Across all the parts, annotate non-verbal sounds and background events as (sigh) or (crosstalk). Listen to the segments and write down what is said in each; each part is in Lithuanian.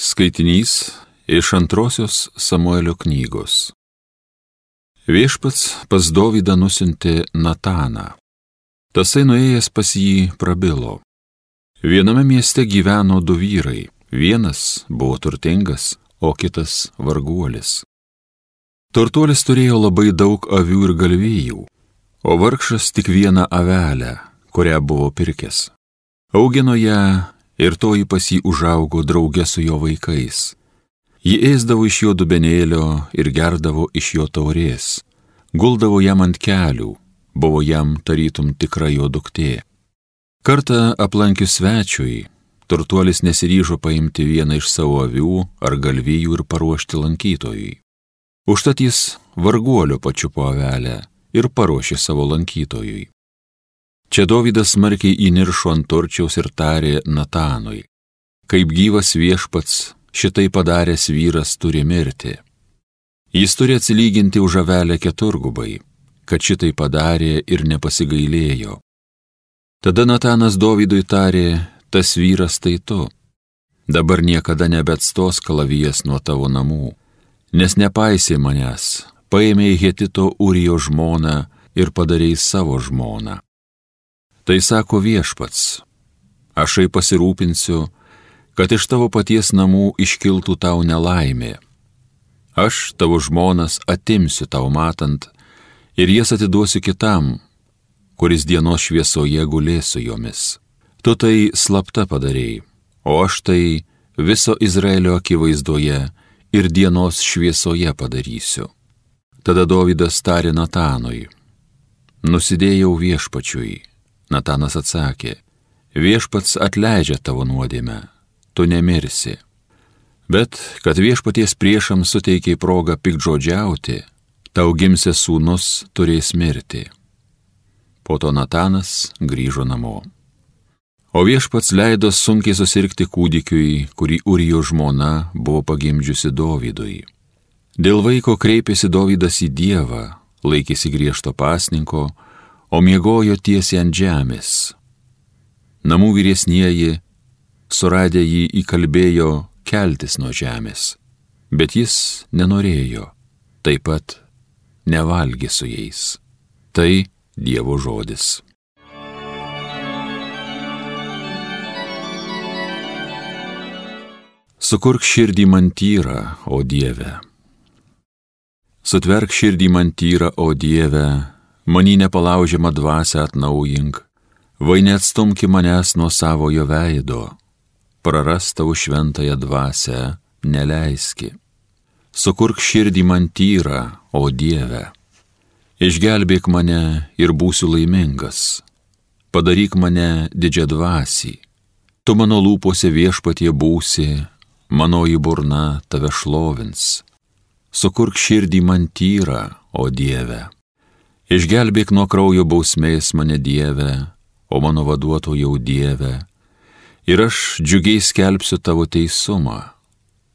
Skaitinys iš antrosios Samuelio knygos. Viešpats pas Dovydą nusintė Nataną. Tasai nuėjęs pas jį prabilo. Viename mieste gyveno du vyrai. Vienas buvo turtingas, o kitas varguolis. Turtuolis turėjo labai daug avių ir galvijų, o vargšas tik vieną avelę, kurią buvo pirkęs. Augino ją ir toji pas jį užaugo drauge su jo vaikais. Ji ėsdavo iš jo dubenėlio ir gerdavo iš jo taurės, guldavo jam ant kelių, buvo jam tarytum tikra jo duktė. Kartą aplankius svečiui, turtuolis nesiryžo paimti vieną iš savo avių ar galvijų ir paruošti lankytojui. Užtat jis varguolio pačiupo avelę ir paruošė savo lankytojui. Čia Dovydas smarkiai įniršo ant torčiaus ir tarė Natanui, kaip gyvas viešpats šitai padaręs vyras turi mirti. Jis turi atsilyginti už avelę keturgubai, kad šitai padarė ir nepasigailėjo. Tada Natanas Dovydui tarė, tas vyras tai tu. Dabar niekada nebetstos kalavijas nuo tavo namų, nes nepaisė manęs, paėmė Hetito Urijo žmoną ir padarėjai savo žmoną. Tai sako viešpats, aš ai pasirūpinsiu, kad iš tavo paties namų iškiltų tau nelaimė. Aš tavo žmonas atimsiu tau matant ir jas atiduosiu kitam, kuris dienos šviesoje gulės su jomis. Tu tai slapta padarėjai, o aš tai viso Izraelio akivaizdoje ir dienos šviesoje padarysiu. Tada Dovydas tarė Natanui, nusidėjau viešpačiui Natanas atsakė, viešpats atleidžia tavo nuodėmę, tu nemirsi. Bet, kad viešpaties priešams suteikiai progą pikdžodžiauti, tau gimsė sūnus turės mirti. Po to Natanas grįžo namo. O viešpats leido sunkiai susirgti kūdikiui, kurį Urijo žmona buvo pagimdžiusi Dovydui. Dėl vaiko kreipėsi Dovydas į Dievą, laikėsi griežto pasninko, o miegojo tiesiai ant žemės. Namų vyresnieji, suradę jį įkalbėjo keltis nuo žemės, bet jis nenorėjo, taip pat nevalgė su jais. Tai Dievo žodis. Sukurk širdį man tyrą, o Dieve. Sutverk širdį man tyrą, o Dieve, manį nepalaužiamą dvasę atnaujink, vai neatstumki manęs nuo savojo veido, prarastau šventąją dvasę neleiski. Sukurk širdį man tyrą, o Dieve. Išgelbėk mane ir būsiu laimingas. Padaryk mane didžią dvasį. Tu mano lūpose viešpatie būsi, manoji burna tave šlovins. Sukurk širdį man tyrą, o Dieve. Išgelbėk nuo kraujo bausmės mane Dieve, o mano vaduotojau Dieve, ir aš džiugiai skelbsiu tavo teisumą,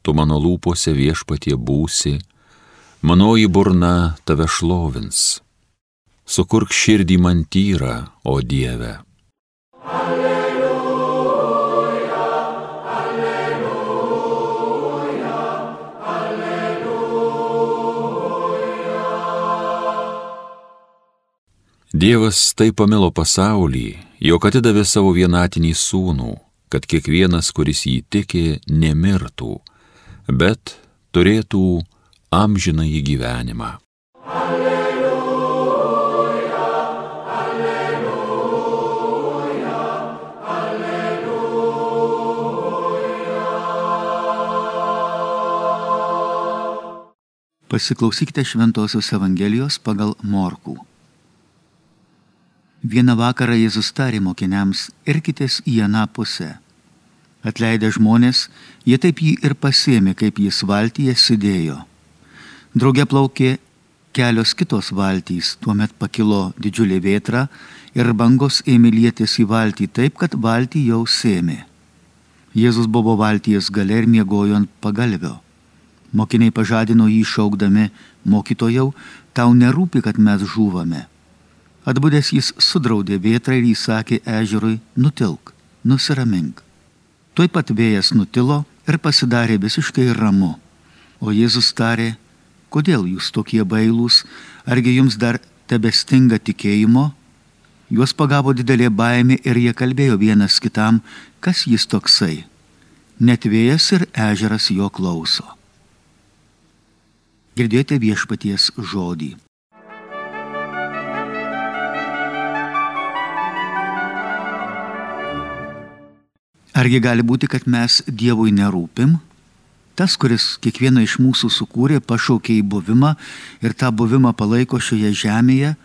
tu mano lūpose viešpatie būsi, manoji burna tave šlovins. Sukurk širdį man tyrą, o Dieve. Alleluja. Dievas taip pamilo pasaulį, jog atidavė savo vienatinį sūnų, kad kiekvienas, kuris jį tikė, nemirtų, bet turėtų amžiną į gyvenimą. Alleluja, alleluja, alleluja. Pasiklausykite Šventojios Evangelijos pagal Morkų. Vieną vakarą Jėzus tarė mokiniams, irkitės į aną pusę. Atleidę žmonės, jie taip jį ir pasėmė, kaip jis valtyje sėdėjo. Drauge plaukė kelios kitos valtys, tuomet pakilo didžiulė vėtra ir bangos ėmė lietis į valtį taip, kad valtį jau sėmė. Jėzus buvo valties gale ir miegojo ant pagalvio. Mokiniai pažadino jį šaukdami, mokytojau, tau nerūpi, kad mes žūvame. Atbudęs jis sudraudė vėtrą ir įsakė ežerui, nutilk, nusiramink. Tuoj pat vėjas nutilo, ir pasidarė visiškai ramu. O Jėzus tarė, kodėl jūs tokie bailūs, argi jums dar tebestinga tikėjimo? Juos pagavo didelė baimė ir jie kalbėjo vienas kitam, kas jis toksai. Net vėjas ir ežeras jo klauso. Girdėjote viešpaties žodį. Argi gali būti, kad mes Dievui nerūpim? Tas, kuris kiekvieną iš mūsų sukūrė, pašaukė į buvimą ir tą buvimą palaiko šioje žemėje,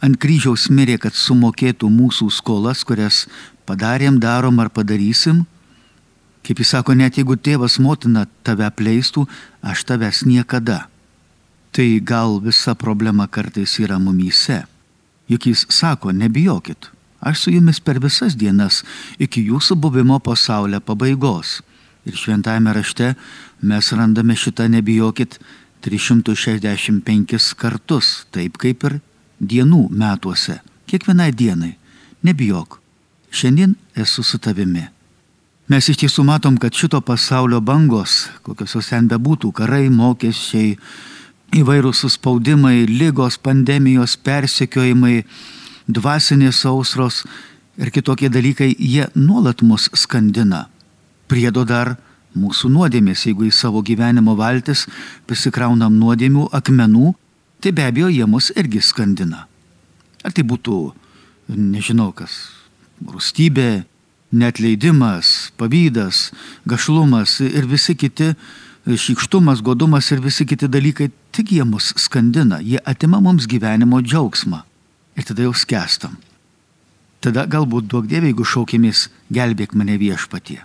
ant kryžiaus mirė, kad sumokėtų mūsų skolas, kurias padarėm, darom ar padarysim. Kaip jis sako, net jeigu tėvas motina tave apleistų, aš tavęs niekada. Tai gal visa problema kartais yra mumyse. Juk jis sako, nebijokit, aš su jumis per visas dienas iki jūsų buvimo pasaulio pabaigos. Ir šventajame rašte mes randame šitą nebijokit 365 kartus, taip kaip ir dienų metuose, kiekvienai dienai. Nebijok, šiandien esu su tavimi. Mes iš tiesų matom, kad šito pasaulio bangos, kokios jos ten bebūtų, karai, mokesčiai, įvairūs suspaudimai, lygos, pandemijos, persekiojimai, dvasinės sausros ir kitokie dalykai, jie nuolat mus skandina. Priedo dar mūsų nuodėmės, jeigu į savo gyvenimo valtis prisikraunam nuodėmių, akmenų, tai be abejo jie mus irgi skandina. Ar tai būtų, nežinau kas, rūstybė, netleidimas, pavydas, gašlumas ir visi kiti, šykštumas, godumas ir visi kiti dalykai, tik jie mus skandina, jie atima mums gyvenimo džiaugsmą. Ir tada jau skęstam. Tada galbūt duok dievė, jeigu šaukėmės, gelbėk mane viešpatie.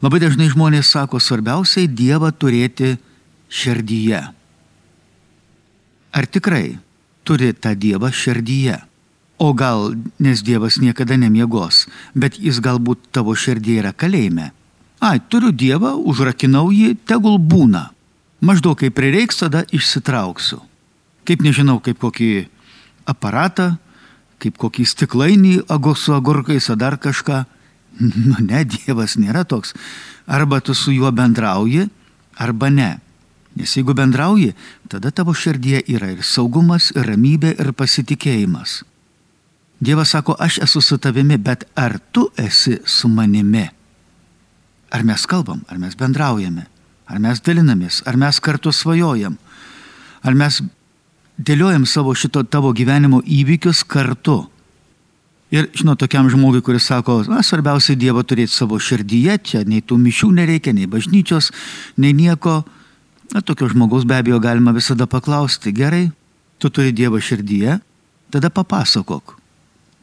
Labai dažnai žmonės sako, svarbiausiai Dievą turėti širdyje. Ar tikrai turi tą Dievą širdyje? O gal, nes Dievas niekada nemiegos, bet jis galbūt tavo širdėje yra kalėjime. Ai, turiu Dievą, užrakinau jį, tegul būna. Maždaug kaip prireiks, tada išsitrauksiu. Kaip nežinau, kaip kokį aparatą, kaip kokį stiklainį su agurkais ar dar kažką. (laughs) Nu ne, Dievas nėra toks. Arba tu su juo bendrauji, arba ne. Nes jeigu bendrauji, tada tavo širdie yra ir saugumas, ir ramybė, ir pasitikėjimas. Dievas sako, aš esu su tavimi, bet ar tu esi su manimi? Ar mes kalbam, ar mes bendraujame, ar mes dalinamės, ar mes kartu svajojam, ar mes dėliojam savo šito tavo gyvenimo įvykius kartu. Ir, žinot, tokiam žmogui, kuris sako, na, svarbiausia Dievą turėti savo širdyje, čia nei tų mišių nereikia, nei bažnyčios, nei nieko, Na, tokio žmogaus be abejo galima visada paklausti, gerai, tu turi Dievą širdyje, tada papasakok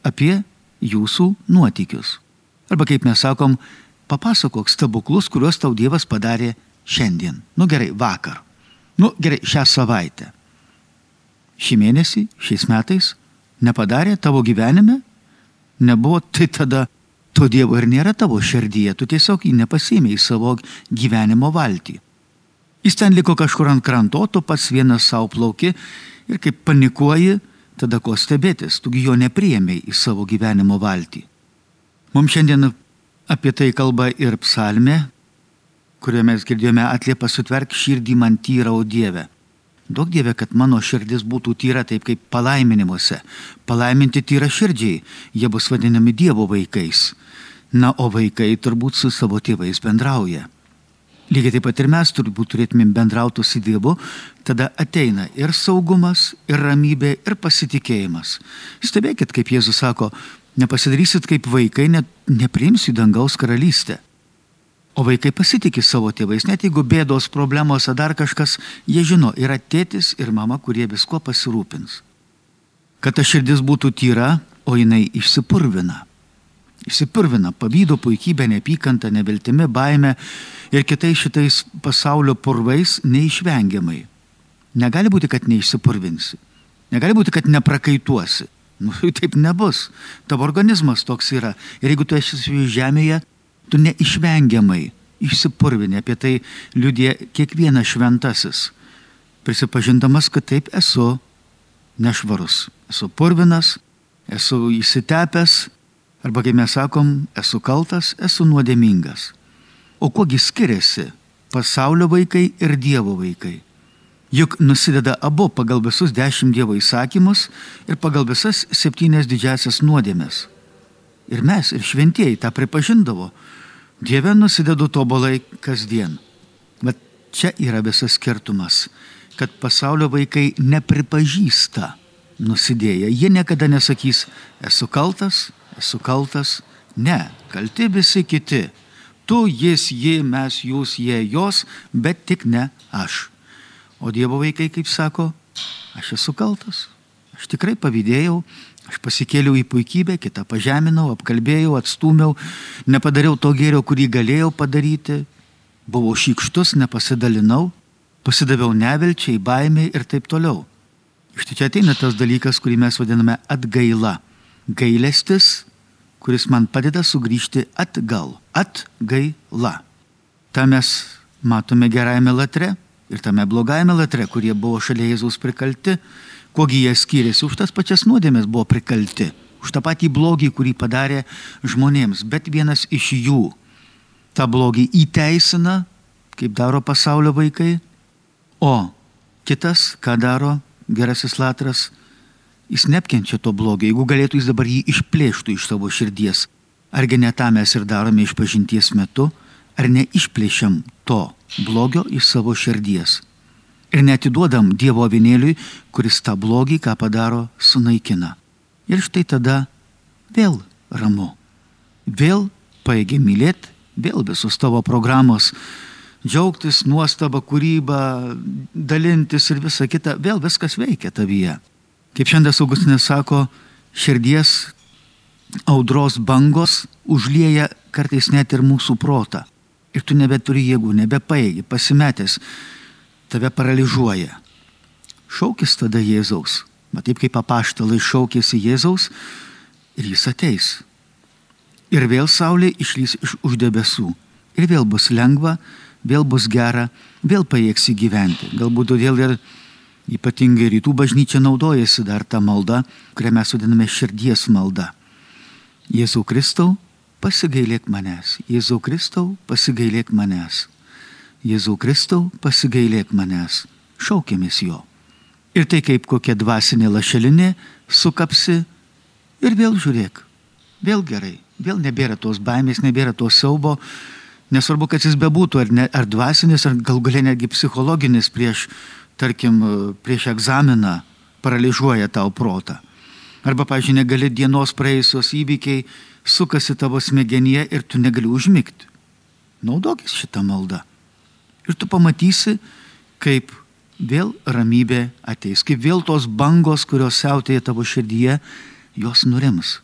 apie jūsų nuotykius. Arba kaip mes sakom, papasakok stebuklus, kuriuos tau Dievas padarė šiandien. Nu gerai, vakar. Nu gerai, šią savaitę. Šį mėnesį, šiais metais nepadarė tavo gyvenime? Nebuvo, tai tada to Dievo ir nėra tavo širdyje, tu tiesiog jį nepasėmė į savo gyvenimo valtį. Jis ten liko kažkur ant kranto, tu pats vienas savo plauki ir kaip panikuoji, tada ko stebėtis, tugi jo nepriemiai į savo gyvenimo valtį. Mums šiandien apie tai kalba ir psalmė, kurioje mes girdėjome atliepa sutverk širdį man tyra, o Dieve. Daug Dieve, kad mano širdis būtų tyra taip kaip palaiminimuose. Palaiminti tyra širdžiai, jie bus vadinami Dievo vaikais. Na, o vaikai turbūt su savo tėvais bendrauja. Lygiai taip pat ir mes turbūt turėtumėm bendrauti su Dievu, tada ateina ir saugumas, ir ramybė, ir pasitikėjimas. Stebėkit, kaip Jėzus sako, nepasidarysit kaip vaikai, net nepriimsiu dangaus karalystę. O vaikai pasitikė savo tėvais, net jeigu bėdos, problemos ar dar kažkas, jie žino, yra tėtis ir mama, kurie visko pasirūpins. Kad ta širdis būtų tyra, o jinai išsipurvina. Išsipurvina pavydo, puikybė, neapykanta, neviltimi, baime ir kitais šitais pasaulio purvais neišvengiamai. Negali būti, kad neišsipurvinsi. Negali būti, kad neprakaituosi. Nu, (laughs) taip nebus. Tavo organizmas toks yra. Ir jeigu tu esi žemėje, tu neišvengiamai išsipurvini. Apie tai liudė kiekvienas šventasis. Prisipažindamas, kad taip esu nešvarus. Esu purvinas, esu įsitepęs, Arba kaip mes sakom, esu kaltas, esu nuodėmingas. O kuogi skiriasi pasaulio vaikai ir Dievo vaikai? Juk nusideda abu pagal visus dešimt Dievo įsakymus ir pagal visas septynias didžiasias nuodėmes. Ir mes, ir šventieji tą pripažindavo. Dieve nusidedu tobulai kasdien. Bet čia yra visas skirtumas, kad pasaulio vaikai nepripažįsta nusidėję. Jie niekada nesakys, esu kaltas, esu kaltas. Ne, kalti visi kiti tu, jis, ji, mes, jūs, jie, jos, bet tik ne aš. O Dievo vaikai, kaip sako, aš esu kaltas. Aš tikrai pavydėjau, aš pasikėliau į puikybę, kitą pažeminau, apkalbėjau, atstumiau, nepadariau to gėrio, kurį galėjau padaryti, buvau šykštus, nepasidalinau, pasidaviau nevilčiai, baimiai ir taip toliau. Iš čia ateina tas dalykas, kurį mes vadiname atgaila. Gailestis kuris man padeda sugrįžti atgal, atgaila. Ta mes matome gerajame latre ir tame blogajame latre, kurie buvo šalia Jėzaus prikalti, kuogi jie skiriasi, už tas pačias nuodėmės buvo prikalti, už tą patį blogį, kurį padarė žmonėms, bet vienas iš jų tą blogį įteisina, kaip daro pasaulio vaikai, o kitas, ką daro gerasis latras, Jis neapkenčia to blogio, jeigu galėtų jis dabar jį išplėštų iš savo širdies. Argi ne tą mes ir darome iš pažinties metu, ar neišplėšiam to blogio iš savo širdies. Ir netiduodam Dievo avinėliui, kuris tą blogį, ką padaro, sunaikina. Ir štai tada vėl ramu. Vėl paėgė mylėti, vėl visus tavo programos, džiaugtis, nuostaba, kūryba, dalintis ir visa kita, vėl viskas veikia tavyje. Kaip šiandien Augustinas sako, širdies audros bangos užlieja kartais net ir mūsų protą. Ir tu nebeturi jėgų, nebepaėgi, pasimetęs, tave paralyžiuoja. Šaukis tada Jėzaus. Taip kaip apaštalai šaukėsi Jėzaus ir jis ateis. Ir vėl saulė išlys iš už debesų. Ir vėl bus lengva, vėl bus gera, vėl pajėgsi gyventi. Galbūt todėl ir Ypatingai rytų bažnyčia naudojasi dar tą maldą, kurią mes vadiname širdies malda. Jėzau Kristau, pasigailėk manęs. Jėzau Kristau, pasigailėk manęs. Jėzau Kristau, pasigailėk manęs. Šaukėmės jo. Ir tai kaip kokia dvasinė lašelinė sukapsi ir vėl žiūrėk. Vėl gerai. Vėl nebėra tos baimės, nebėra to siaubo. Nesvarbu, kad jis bebūtų, ar, ne, ar dvasinis, ar gal galia netgi psichologinis prieš tarkim, prieš egzaminą paralyžiuoja tau protą. Arba, pažiūrėjau, negali dienos praėjusios įvykiai sukasi tavo smegenyje ir tu negali užmigti. Naudokis šitą maldą. Ir tu pamatysi, kaip vėl ramybė ateis, kaip vėl tos bangos, kurios siautėja tavo širdyje, jos nurims.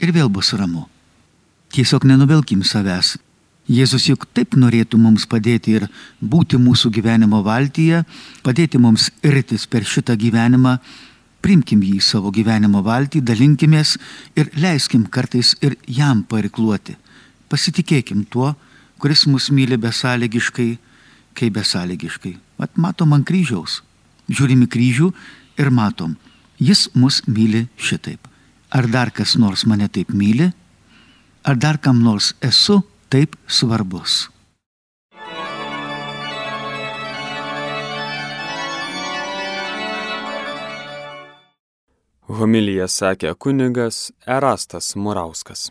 Ir vėl bus ramu. Tiesiog nenuvelkim savęs Jėzus juk taip norėtų mums padėti ir būti mūsų gyvenimo valtyje, padėti mums irtis per šitą gyvenimą, primkim jį į savo gyvenimo valtį, dalinkimės ir leiskim kartais ir jam parikluoti. Pasitikėkim tuo, kuris mus myli besąlygiškai, kaip besąlygiškai. Mat matom ant kryžiaus, žiūrim į kryžių ir matom, jis mus myli šitaip. Ar dar kas nors mane taip myli, ar dar kam nors esu taip svarbus. Homilija sakė kunigas Erastas Murauskas.